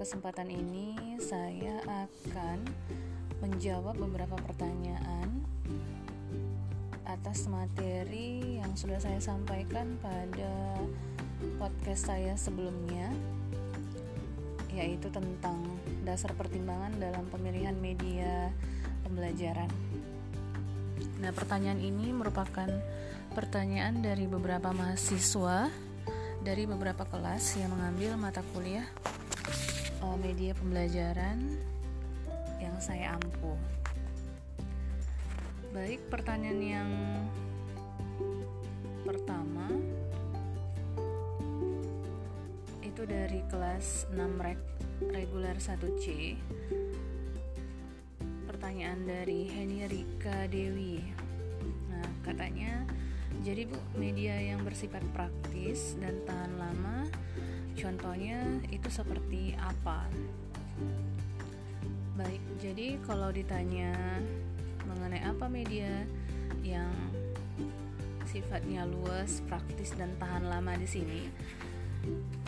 kesempatan ini saya akan menjawab beberapa pertanyaan atas materi yang sudah saya sampaikan pada podcast saya sebelumnya yaitu tentang dasar pertimbangan dalam pemilihan media pembelajaran. Nah, pertanyaan ini merupakan pertanyaan dari beberapa mahasiswa dari beberapa kelas yang mengambil mata kuliah media pembelajaran yang saya ampuh. Baik, pertanyaan yang pertama itu dari kelas 6 reg reguler 1C. Pertanyaan dari Heni Rika Dewi. Nah, katanya jadi Bu, media yang bersifat praktis dan tahan lama Contohnya itu seperti apa? Baik, jadi kalau ditanya mengenai apa media yang sifatnya luas, praktis dan tahan lama di sini,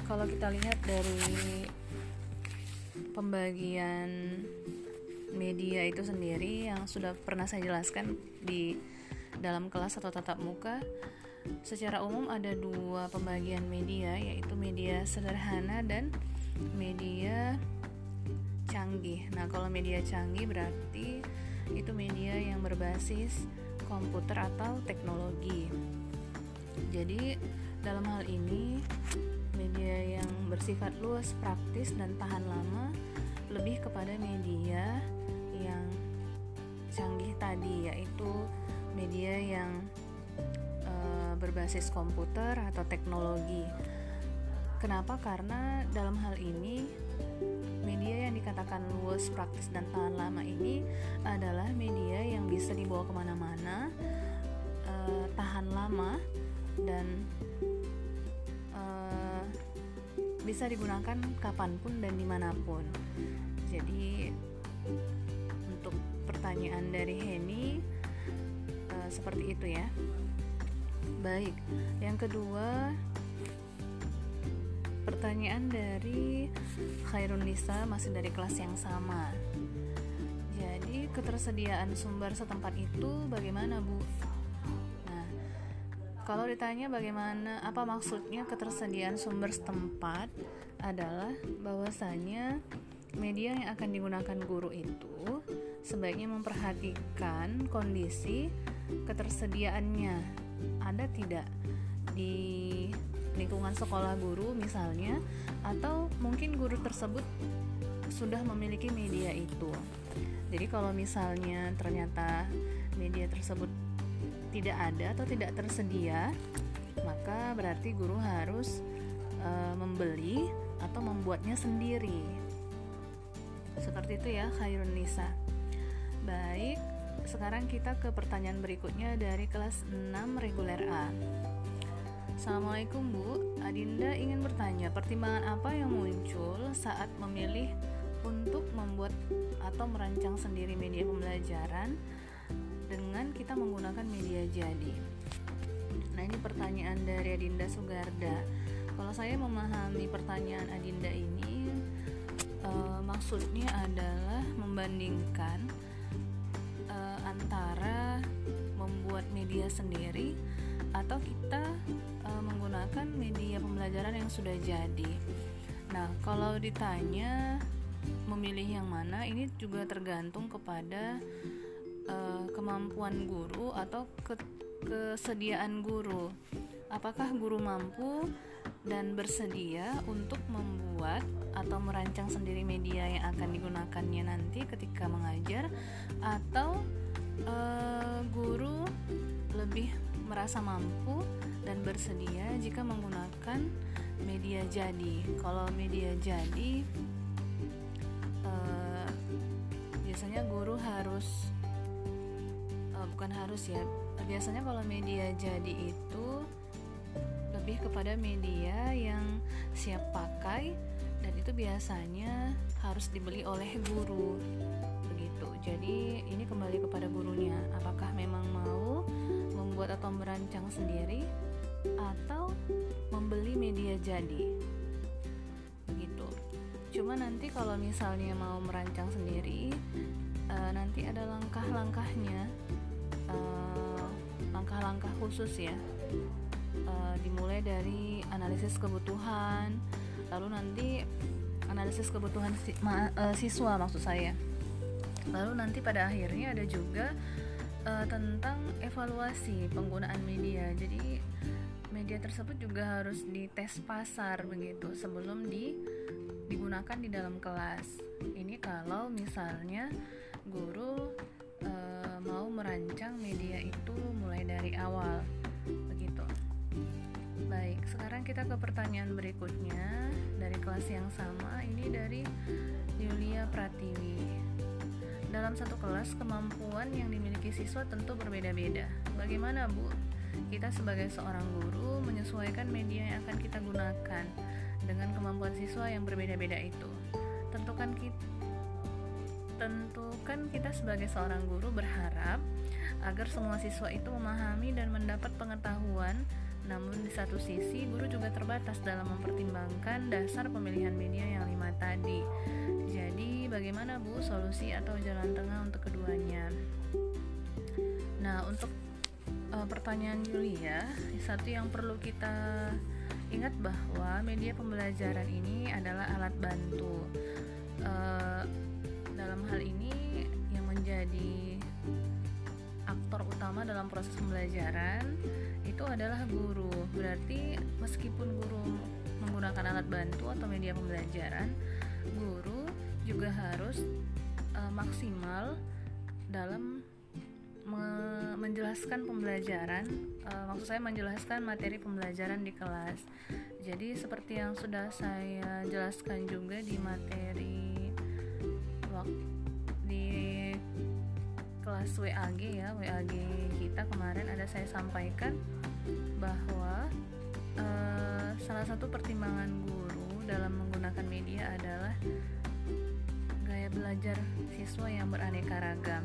kalau kita lihat dari pembagian media itu sendiri yang sudah pernah saya jelaskan di dalam kelas atau tatap muka Secara umum ada dua pembagian media yaitu media sederhana dan media canggih. Nah, kalau media canggih berarti itu media yang berbasis komputer atau teknologi. Jadi, dalam hal ini media yang bersifat luas, praktis dan tahan lama lebih kepada media yang canggih tadi yaitu media yang berbasis komputer atau teknologi. Kenapa? Karena dalam hal ini media yang dikatakan luas, praktis, dan tahan lama ini adalah media yang bisa dibawa ke mana-mana, uh, tahan lama, dan uh, bisa digunakan kapan pun dan di mana pun. Jadi untuk pertanyaan dari Henny uh, seperti itu ya. Baik, yang kedua pertanyaan dari Khairun Lisa masih dari kelas yang sama. Jadi ketersediaan sumber setempat itu bagaimana Bu? Nah, kalau ditanya bagaimana apa maksudnya ketersediaan sumber setempat adalah bahwasanya media yang akan digunakan guru itu sebaiknya memperhatikan kondisi ketersediaannya ada tidak di lingkungan sekolah guru misalnya atau mungkin guru tersebut sudah memiliki media itu. Jadi kalau misalnya ternyata media tersebut tidak ada atau tidak tersedia, maka berarti guru harus e, membeli atau membuatnya sendiri. Seperti itu ya Khairun Nisa. Baik, sekarang kita ke pertanyaan berikutnya dari kelas 6 reguler A. Assalamualaikum Bu, Adinda ingin bertanya pertimbangan apa yang muncul saat memilih untuk membuat atau merancang sendiri media pembelajaran dengan kita menggunakan media jadi. Nah ini pertanyaan dari Adinda Sugarda. Kalau saya memahami pertanyaan Adinda ini, e, maksudnya adalah membandingkan media sendiri atau kita e, menggunakan media pembelajaran yang sudah jadi. Nah, kalau ditanya memilih yang mana, ini juga tergantung kepada e, kemampuan guru atau ke, kesediaan guru. Apakah guru mampu dan bersedia untuk membuat atau merancang sendiri media yang akan digunakannya nanti ketika mengajar atau uh, guru lebih merasa mampu dan bersedia jika menggunakan media jadi. Kalau media jadi, uh, biasanya guru harus uh, bukan harus ya. Biasanya kalau media jadi itu lebih kepada media yang siap pakai dan itu biasanya harus dibeli oleh guru jadi ini kembali kepada gurunya, apakah memang mau membuat atau merancang sendiri atau membeli media jadi. Begitu. cuma nanti kalau misalnya mau merancang sendiri uh, nanti ada langkah-langkahnya uh, langkah-langkah khusus ya uh, dimulai dari analisis kebutuhan lalu nanti analisis kebutuhan si, ma, siswa maksud saya lalu nanti pada akhirnya ada juga uh, tentang evaluasi penggunaan media. Jadi media tersebut juga harus dites pasar begitu sebelum di digunakan di dalam kelas. Ini kalau misalnya guru uh, mau merancang media itu mulai dari awal begitu. Baik sekarang kita ke pertanyaan berikutnya dari kelas yang sama. Ini dari Yulia Pratiwi dalam satu kelas kemampuan yang dimiliki siswa tentu berbeda-beda. Bagaimana Bu? Kita sebagai seorang guru menyesuaikan media yang akan kita gunakan dengan kemampuan siswa yang berbeda-beda itu. Tentukan kita tentukan kita sebagai seorang guru berharap agar semua siswa itu memahami dan mendapat pengetahuan. Namun di satu sisi guru juga terbatas dalam mempertimbangkan dasar pemilihan media yang lima tadi bagaimana Bu solusi atau jalan tengah untuk keduanya nah untuk uh, pertanyaan Yulia satu yang perlu kita Ingat bahwa media pembelajaran ini adalah alat bantu. Uh, dalam hal ini yang menjadi aktor utama dalam proses pembelajaran itu adalah guru. Berarti meskipun guru menggunakan alat bantu atau media pembelajaran, guru juga harus uh, maksimal dalam menjelaskan pembelajaran, uh, maksud saya menjelaskan materi pembelajaran di kelas. Jadi seperti yang sudah saya jelaskan juga di materi di kelas WAG ya, WAG kita kemarin ada saya sampaikan bahwa uh, salah satu pertimbangan guru dalam menggunakan media adalah gaya belajar siswa yang beraneka ragam.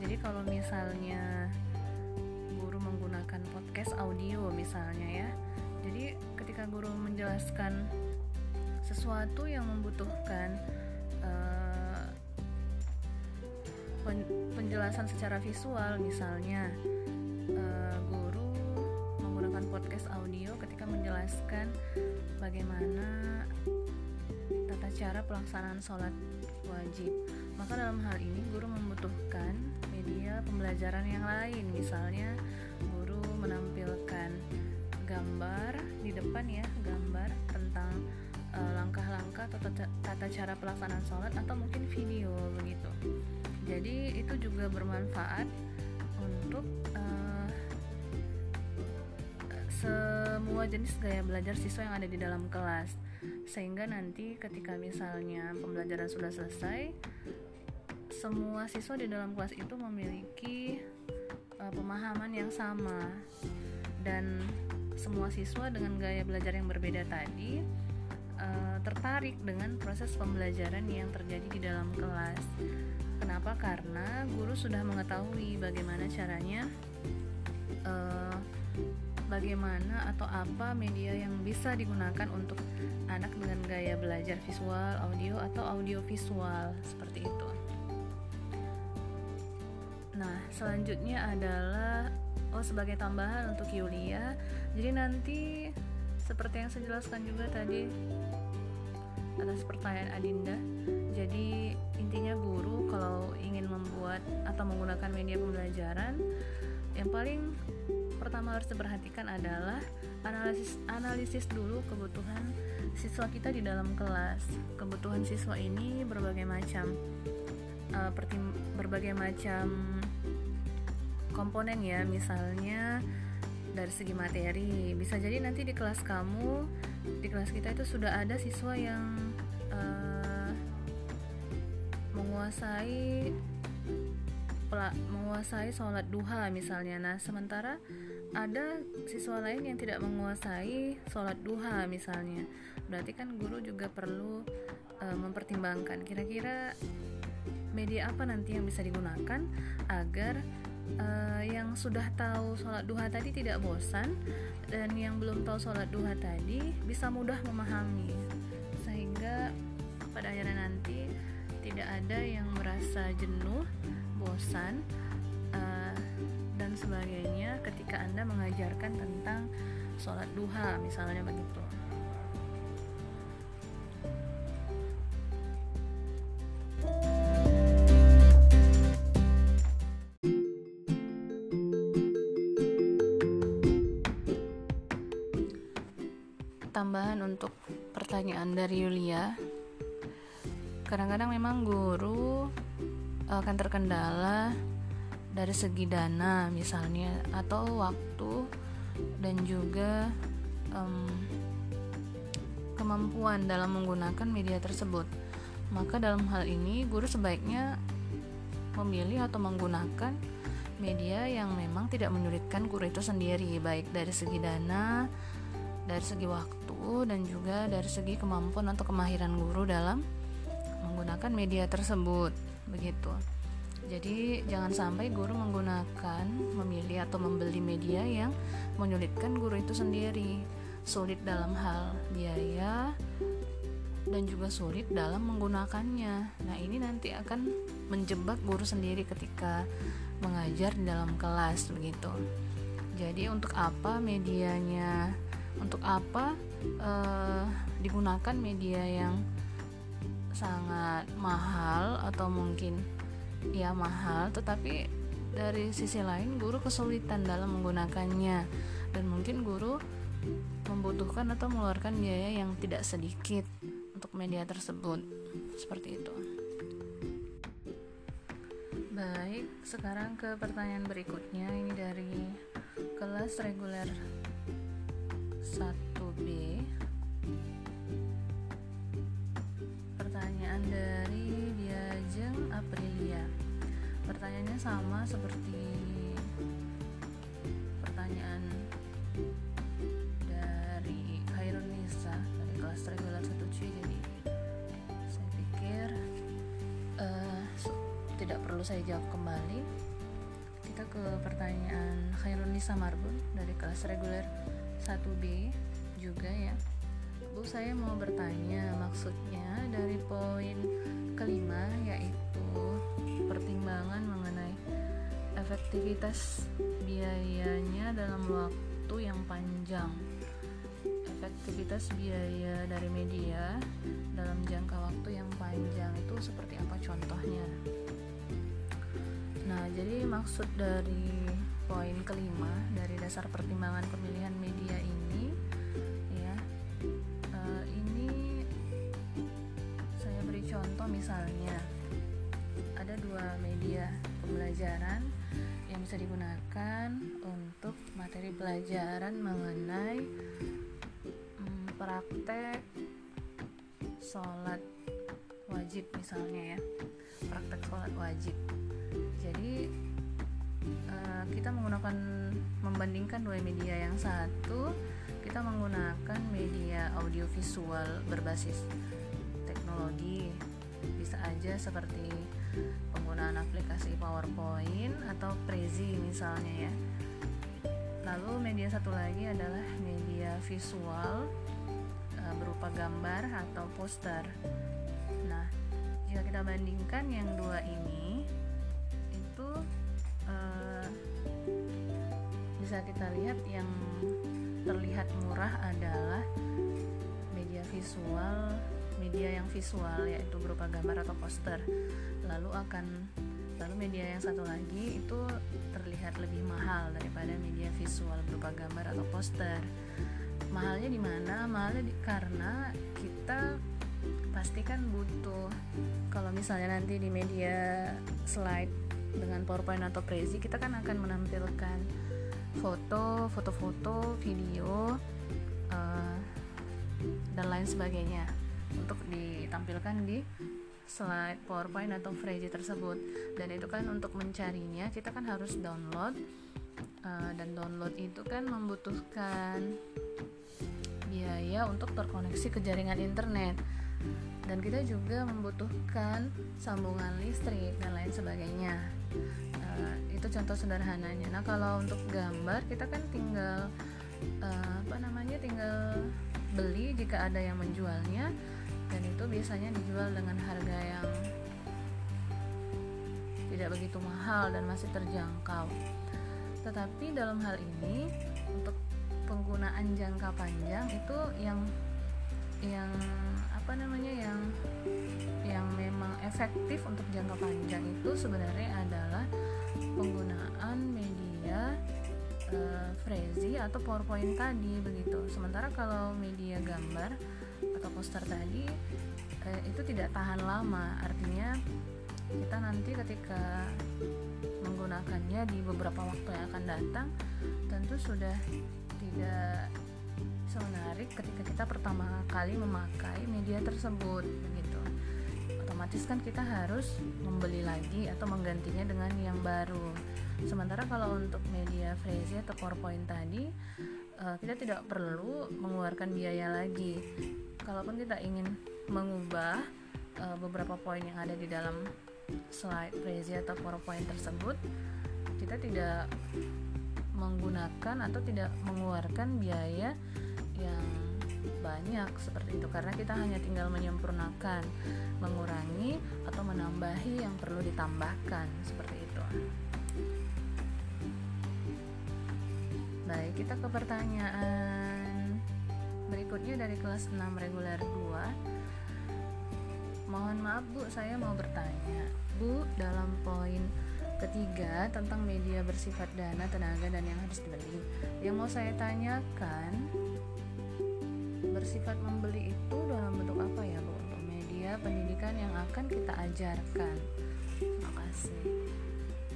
Jadi kalau misalnya guru menggunakan podcast audio misalnya ya. Jadi ketika guru menjelaskan sesuatu yang membutuhkan uh, penjelasan secara visual misalnya uh, guru menggunakan podcast audio ketika menjelaskan bagaimana cara pelaksanaan sholat wajib. Maka dalam hal ini guru membutuhkan media pembelajaran yang lain. Misalnya guru menampilkan gambar di depan ya gambar tentang uh, langkah-langkah atau tata, tata cara pelaksanaan sholat atau mungkin video begitu. Jadi itu juga bermanfaat untuk uh, semua jenis gaya belajar siswa yang ada di dalam kelas sehingga nanti ketika misalnya pembelajaran sudah selesai semua siswa di dalam kelas itu memiliki uh, pemahaman yang sama dan semua siswa dengan gaya belajar yang berbeda tadi uh, tertarik dengan proses pembelajaran yang terjadi di dalam kelas. Kenapa? Karena guru sudah mengetahui bagaimana caranya, bagaimana atau apa media yang bisa digunakan untuk anak dengan gaya belajar visual, audio, atau audio visual seperti itu. Nah, selanjutnya adalah oh sebagai tambahan untuk Yulia. Jadi nanti seperti yang saya jelaskan juga tadi atas pertanyaan Adinda. Jadi intinya guru kalau ingin membuat atau menggunakan media pembelajaran yang paling pertama harus diperhatikan adalah analisis analisis dulu kebutuhan siswa kita di dalam kelas. Kebutuhan siswa ini berbagai macam uh, berbagai macam komponen ya. Misalnya dari segi materi. Bisa jadi nanti di kelas kamu di kelas kita itu sudah ada siswa yang uh, menguasai menguasai sholat duha misalnya. Nah sementara ada siswa lain yang tidak menguasai sholat duha misalnya. Berarti kan guru juga perlu uh, mempertimbangkan kira-kira media apa nanti yang bisa digunakan agar uh, yang sudah tahu sholat duha tadi tidak bosan dan yang belum tahu sholat duha tadi bisa mudah memahami. Sehingga pada akhirnya nanti tidak ada yang merasa jenuh bosan sebagainya ketika anda mengajarkan tentang sholat duha misalnya begitu. Tambahan untuk pertanyaan dari Yulia. Kadang-kadang memang guru akan terkendala dari segi dana misalnya atau waktu dan juga um, kemampuan dalam menggunakan media tersebut. Maka dalam hal ini guru sebaiknya memilih atau menggunakan media yang memang tidak menyulitkan guru itu sendiri baik dari segi dana dari segi waktu dan juga dari segi kemampuan atau kemahiran guru dalam menggunakan media tersebut. Begitu jadi jangan sampai guru menggunakan memilih atau membeli media yang menyulitkan guru itu sendiri. Sulit dalam hal biaya dan juga sulit dalam menggunakannya. Nah ini nanti akan menjebak guru sendiri ketika mengajar di dalam kelas begitu. Jadi untuk apa medianya untuk apa uh, digunakan media yang sangat mahal atau mungkin ya mahal. Tetapi dari sisi lain guru kesulitan dalam menggunakannya. Dan mungkin guru membutuhkan atau mengeluarkan biaya yang tidak sedikit untuk media tersebut. Seperti itu. Baik sekarang ke pertanyaan berikutnya. Ini dari kelas reguler 1B Pertanyaan dari Diajeng Aprilia Pertanyaannya sama seperti pertanyaan dari Khairun Nisa dari kelas regular 1C jadi saya pikir uh, tidak perlu saya jawab kembali. Kita ke pertanyaan Khairun Nisa Marbun dari kelas reguler 1B juga ya. Bu saya mau bertanya maksudnya dari poin kelima yaitu pertimbangan efektivitas biayanya dalam waktu yang panjang. Efektivitas biaya dari media dalam jangka waktu yang panjang itu seperti apa contohnya? Nah jadi maksud dari poin kelima dari dasar pertimbangan pemilihan media ini ya uh, ini saya beri contoh misalnya ada dua media pembelajaran yang bisa digunakan untuk materi pelajaran mengenai um, praktek sholat wajib misalnya ya. Praktek sholat wajib. Jadi Eh, kita menggunakan membandingkan dua media. Yang satu kita menggunakan media audiovisual berbasis teknologi. Bisa aja seperti penggunaan aplikasi PowerPoint atau Prezi misalnya ya. Lalu media satu lagi adalah media visual uh, berupa gambar atau poster. Nah jika kita bandingkan yang dua ini itu uh, bisa kita lihat yang terlihat murah adalah media visual media yang visual yaitu berupa gambar atau poster lalu akan lalu media yang satu lagi itu terlihat lebih mahal daripada media visual berupa gambar atau poster. Mahalnya di mana? Mahalnya di, karena kita pastikan butuh kalau misalnya nanti di media slide dengan PowerPoint atau Prezi kita kan akan menampilkan foto, foto-foto, video uh, dan lain sebagainya untuk ditampilkan di slide PowerPoint atau Prezi tersebut. Dan itu kan untuk mencarinya kita kan harus download uh, dan download itu kan membutuhkan biaya untuk terkoneksi ke jaringan internet. Dan kita juga membutuhkan sambungan listrik dan lain sebagainya. Uh, itu contoh sederhananya. Nah kalau untuk gambar kita kan tinggal uh, apa namanya tinggal beli jika ada yang menjualnya dan itu biasanya dijual dengan harga yang tidak begitu mahal dan masih terjangkau. Tetapi dalam hal ini untuk penggunaan jangka panjang itu yang yang apa namanya yang yang memang efektif untuk jangka panjang itu sebenarnya adalah penggunaan media uh, Prezi atau PowerPoint tadi begitu. Sementara kalau media gambar atau poster tadi uh, itu tidak tahan lama. Artinya kita nanti ketika menggunakannya di beberapa waktu yang akan datang tentu sudah tidak menarik ketika kita pertama kali memakai media tersebut begitu otomatis kan kita harus membeli lagi atau menggantinya dengan yang baru sementara kalau untuk media Freezy atau PowerPoint tadi uh, kita tidak perlu mengeluarkan biaya lagi kalaupun kita ingin mengubah uh, beberapa poin yang ada di dalam slide Freezy atau PowerPoint tersebut kita tidak menggunakan atau tidak mengeluarkan biaya yang banyak seperti itu karena kita hanya tinggal menyempurnakan, mengurangi atau menambahi yang perlu ditambahkan seperti itu. Baik, kita ke pertanyaan berikutnya dari kelas 6 reguler 2. Mohon maaf Bu, saya mau bertanya. Bu, dalam poin ketiga tentang media bersifat dana, tenaga dan yang harus dibeli. Yang mau saya tanyakan, bersifat membeli itu dalam bentuk apa ya Bu untuk media pendidikan yang akan kita ajarkan terima kasih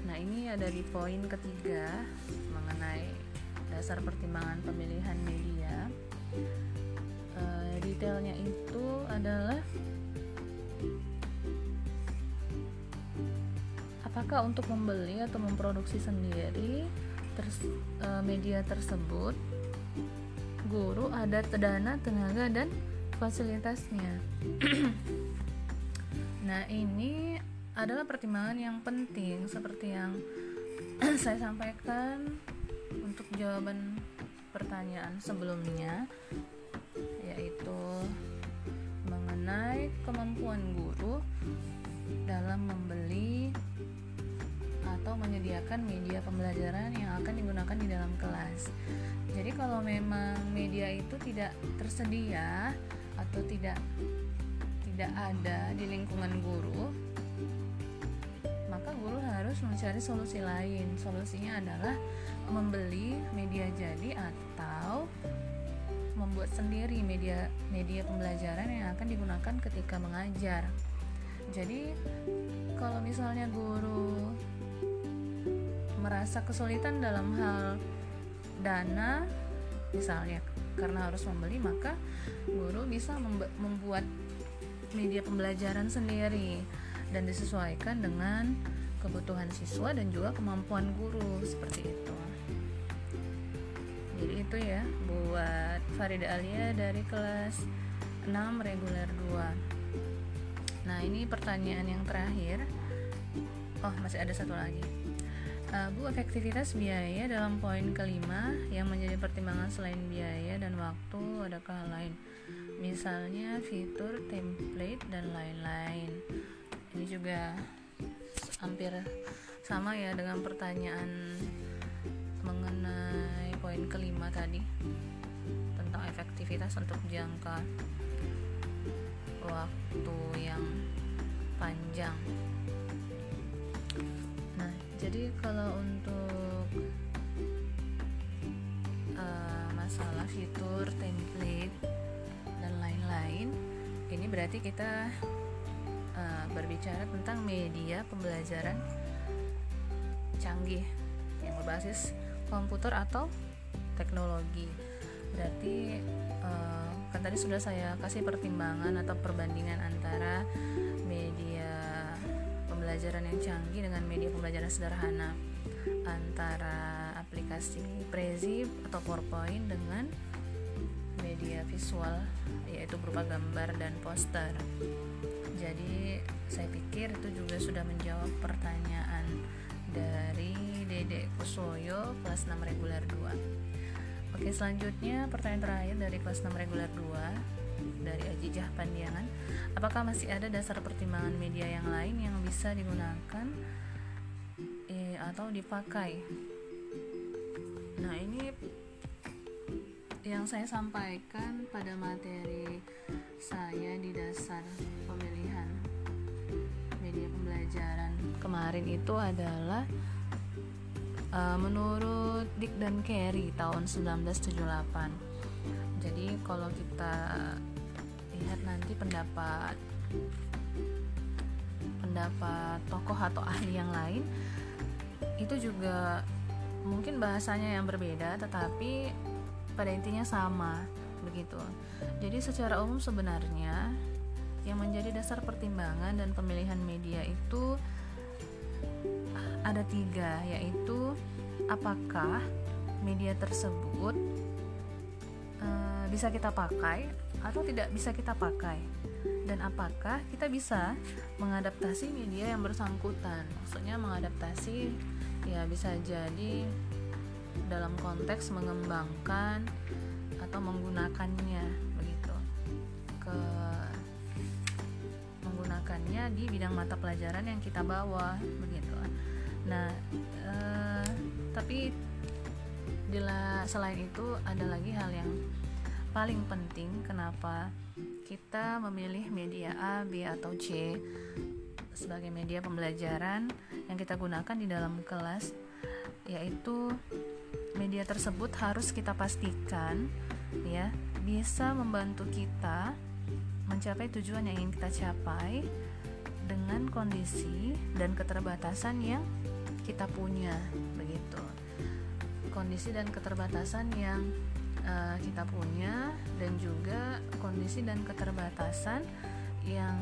nah ini ada di poin ketiga mengenai dasar pertimbangan pemilihan media e, detailnya itu adalah apakah untuk membeli atau memproduksi sendiri ters, e, media tersebut guru ada dana, tenaga, dan fasilitasnya. nah, ini adalah pertimbangan yang penting seperti yang saya sampaikan jawaban pertanyaan sebelumnya yaitu mengenai kemampuan guru dalam membeli atau menyediakan media pembelajaran yang akan digunakan di dalam kelas. Jadi kalau memang media itu tidak tersedia atau tidak tidak ada di lingkungan guru, maka guru harus mencari solusi lain. Solusinya adalah membeli media jadi atau membuat sendiri media media pembelajaran yang akan digunakan ketika mengajar. Jadi kalau misalnya guru merasa kesulitan dalam hal dana misalnya karena harus membeli maka guru bisa membuat media pembelajaran sendiri dan disesuaikan dengan kebutuhan siswa dan juga kemampuan guru seperti itu itu ya buat Farida Alia dari kelas 6 reguler 2 nah ini pertanyaan yang terakhir oh masih ada satu lagi Uh, Bu, efektivitas biaya dalam poin kelima yang menjadi pertimbangan selain biaya dan waktu adakah lain? Misalnya fitur, template, dan lain-lain. Ini juga hampir sama ya dengan pertanyaan poin kelima tadi tentang efektivitas untuk jangka waktu yang panjang. Jadi kalau untuk uh, masalah fitur template dan lain-lain ini berarti kita uh, berbicara tentang media pembelajaran canggih yang berbasis komputer atau teknologi berarti uh, kan tadi sudah saya kasih pertimbangan atau perbandingan antara pembelajaran yang canggih dengan media pembelajaran sederhana antara aplikasi Prezi atau PowerPoint dengan media visual yaitu berupa gambar dan poster. Jadi saya pikir itu juga sudah menjawab pertanyaan dari Dede Kusoyo kelas 6 reguler 2. Oke, selanjutnya pertanyaan terakhir dari kelas 6 reguler 2 dari Ajijah Pandiangan apakah masih ada dasar pertimbangan media yang lain yang bisa digunakan eh, atau dipakai? Nah ini yang saya sampaikan pada materi saya di dasar pemilihan media pembelajaran kemarin itu adalah uh, menurut Dick dan Carey tahun 1978 jadi kalau kita lihat nanti pendapat pendapat tokoh atau ahli yang lain itu juga mungkin bahasanya yang berbeda tetapi pada intinya sama begitu. Jadi secara umum sebenarnya yang menjadi dasar pertimbangan dan pemilihan media itu ada tiga yaitu apakah media tersebut uh, bisa kita pakai atau tidak bisa kita pakai? Dan apakah kita bisa mengadaptasi media yang bersangkutan? Maksudnya mengadaptasi ya bisa jadi dalam konteks mengembangkan atau menggunakannya begitu. Ke menggunakannya di bidang mata pelajaran yang kita bawa begitu nah uh, tapi dila, selain itu ada lagi hal yang paling penting kenapa kita memilih media A, B atau C sebagai media pembelajaran yang kita gunakan di dalam kelas yaitu media tersebut harus kita pastikan ya bisa membantu kita mencapai tujuan yang ingin kita capai dengan kondisi dan keterbatasan yang kita punya begitu. Kondisi dan keterbatasan yang uh, kita punya dan juga kondisi dan keterbatasan yang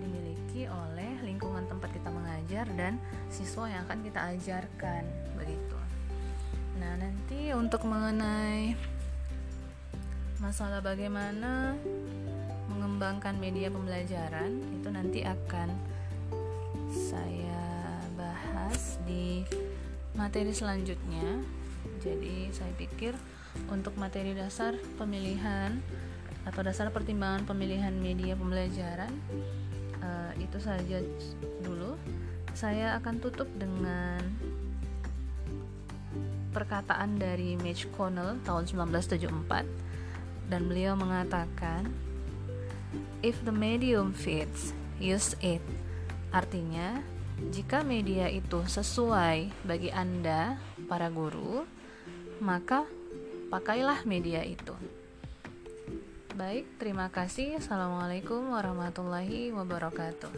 dimiliki oleh lingkungan tempat kita mengajar dan siswa yang akan kita ajarkan begitu. Nah nanti untuk mengenai masalah bagaimana mengembangkan media pembelajaran itu nanti akan saya bahas di materi selanjutnya. Jadi saya pikir untuk materi dasar pemilihan atau dasar pertimbangan pemilihan media pembelajaran uh, itu saja dulu. Saya akan tutup dengan perkataan dari Mitch Connell tahun 1974 dan beliau mengatakan if the medium fits use it artinya jika media itu sesuai bagi Anda, para guru, maka pakailah media itu. Baik, terima kasih. Assalamualaikum warahmatullahi wabarakatuh.